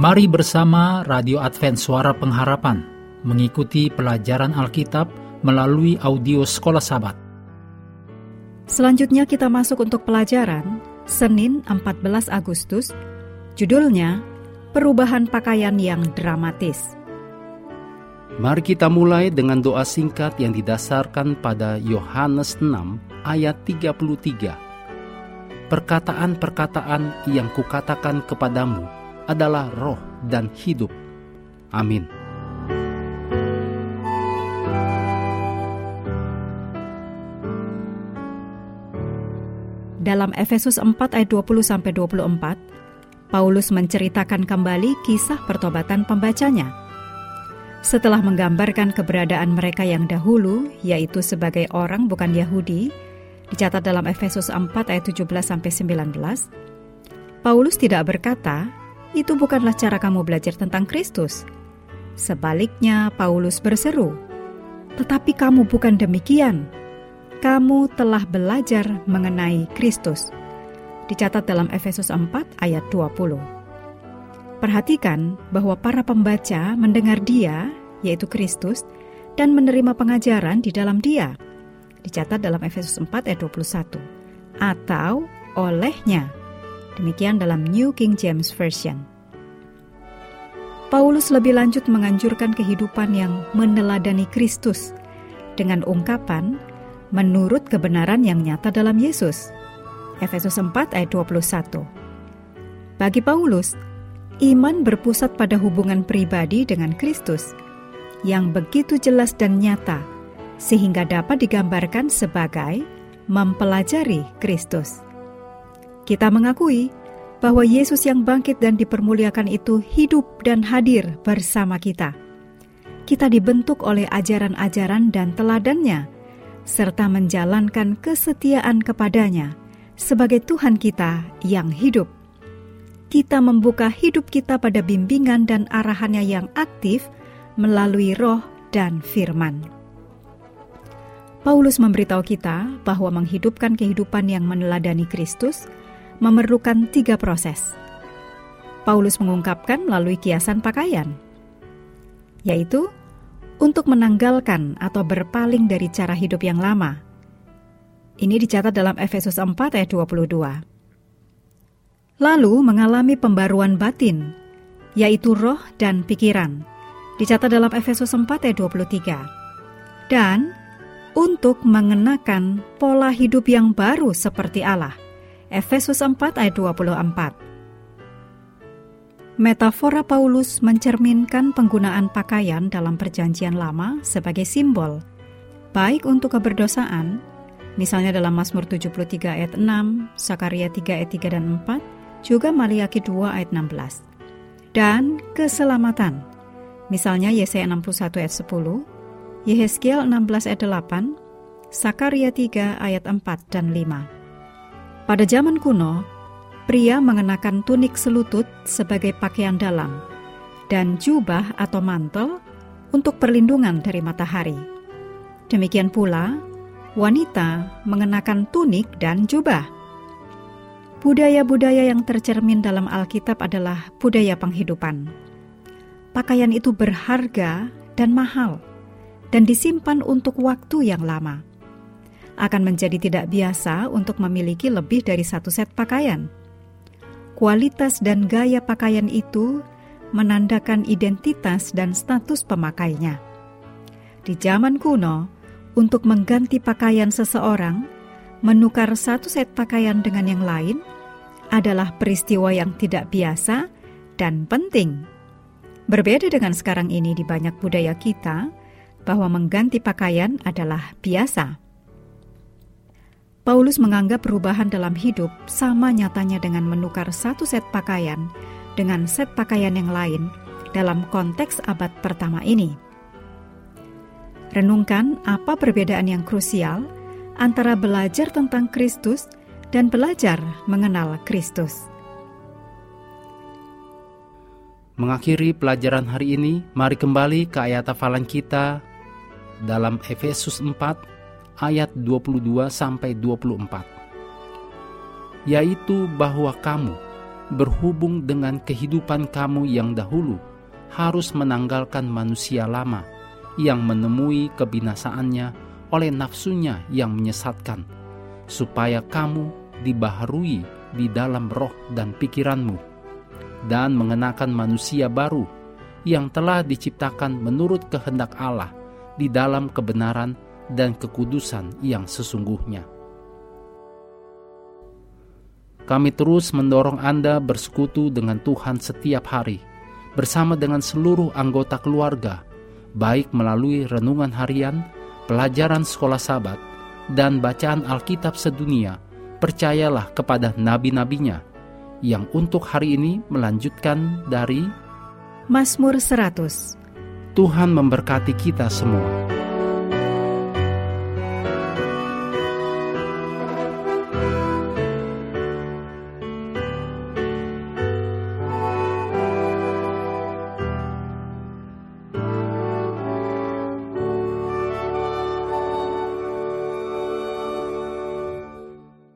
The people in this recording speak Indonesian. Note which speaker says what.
Speaker 1: Mari bersama Radio Advent Suara Pengharapan mengikuti pelajaran Alkitab melalui audio Sekolah Sabat.
Speaker 2: Selanjutnya kita masuk untuk pelajaran Senin 14 Agustus. Judulnya Perubahan Pakaian yang Dramatis.
Speaker 1: Mari kita mulai dengan doa singkat yang didasarkan pada Yohanes 6 ayat 33. Perkataan-perkataan yang kukatakan kepadamu adalah roh dan hidup. Amin.
Speaker 2: Dalam Efesus 4 ayat 20 sampai 24, Paulus menceritakan kembali kisah pertobatan pembacanya. Setelah menggambarkan keberadaan mereka yang dahulu, yaitu sebagai orang bukan Yahudi, dicatat dalam Efesus 4 ayat 17 sampai 19, Paulus tidak berkata, itu bukanlah cara kamu belajar tentang Kristus. Sebaliknya, Paulus berseru, "Tetapi kamu bukan demikian. Kamu telah belajar mengenai Kristus." Dicatat dalam Efesus 4 ayat 20. Perhatikan bahwa para pembaca mendengar Dia, yaitu Kristus, dan menerima pengajaran di dalam Dia. Dicatat dalam Efesus 4 ayat 21. Atau olehnya Demikian dalam New King James Version. Paulus lebih lanjut menganjurkan kehidupan yang meneladani Kristus dengan ungkapan menurut kebenaran yang nyata dalam Yesus. Efesus 4 ayat 21. Bagi Paulus, iman berpusat pada hubungan pribadi dengan Kristus yang begitu jelas dan nyata sehingga dapat digambarkan sebagai mempelajari Kristus. Kita mengakui bahwa Yesus yang bangkit dan dipermuliakan itu hidup dan hadir bersama kita. Kita dibentuk oleh ajaran-ajaran dan teladannya, serta menjalankan kesetiaan kepadanya sebagai Tuhan kita yang hidup. Kita membuka hidup kita pada bimbingan dan arahannya yang aktif melalui roh dan firman. Paulus memberitahu kita bahwa menghidupkan kehidupan yang meneladani Kristus – memerlukan tiga proses. Paulus mengungkapkan melalui kiasan pakaian, yaitu untuk menanggalkan atau berpaling dari cara hidup yang lama. Ini dicatat dalam Efesus 4 ayat 22. Lalu mengalami pembaruan batin, yaitu roh dan pikiran. Dicatat dalam Efesus 4 ayat 23. Dan untuk mengenakan pola hidup yang baru seperti Allah – Efesus 4 ayat 24. Metafora Paulus mencerminkan penggunaan pakaian dalam perjanjian lama sebagai simbol, baik untuk keberdosaan, misalnya dalam Mazmur 73 ayat 6, Sakaria 3 ayat 3 dan 4, juga Maliaki 2 ayat 16. Dan keselamatan, misalnya Yesaya 61 ayat 10, Yehezkiel 16 ayat 8, Sakaria 3 ayat 4 dan 5. Pada zaman kuno, pria mengenakan tunik selutut sebagai pakaian dalam dan jubah atau mantel untuk perlindungan dari matahari. Demikian pula, wanita mengenakan tunik dan jubah. Budaya-budaya yang tercermin dalam Alkitab adalah budaya penghidupan. Pakaian itu berharga dan mahal, dan disimpan untuk waktu yang lama akan menjadi tidak biasa untuk memiliki lebih dari satu set pakaian. Kualitas dan gaya pakaian itu menandakan identitas dan status pemakainya. Di zaman kuno, untuk mengganti pakaian seseorang, menukar satu set pakaian dengan yang lain adalah peristiwa yang tidak biasa dan penting. Berbeda dengan sekarang ini di banyak budaya kita, bahwa mengganti pakaian adalah biasa. Paulus menganggap perubahan dalam hidup sama nyatanya dengan menukar satu set pakaian dengan set pakaian yang lain dalam konteks abad pertama ini. Renungkan apa perbedaan yang krusial antara belajar tentang Kristus dan belajar mengenal Kristus.
Speaker 1: Mengakhiri pelajaran hari ini, mari kembali ke ayat hafalan kita dalam Efesus 4 ayat 22 sampai 24 yaitu bahwa kamu berhubung dengan kehidupan kamu yang dahulu harus menanggalkan manusia lama yang menemui kebinasaannya oleh nafsunya yang menyesatkan, supaya kamu dibaharui di dalam roh dan pikiranmu, dan mengenakan manusia baru yang telah diciptakan menurut kehendak Allah di dalam kebenaran dan kekudusan yang sesungguhnya. Kami terus mendorong Anda bersekutu dengan Tuhan setiap hari, bersama dengan seluruh anggota keluarga, baik melalui renungan harian, pelajaran sekolah sabat, dan bacaan Alkitab sedunia. Percayalah kepada nabi-nabinya yang untuk hari ini melanjutkan dari
Speaker 2: Mazmur 100.
Speaker 1: Tuhan memberkati kita semua.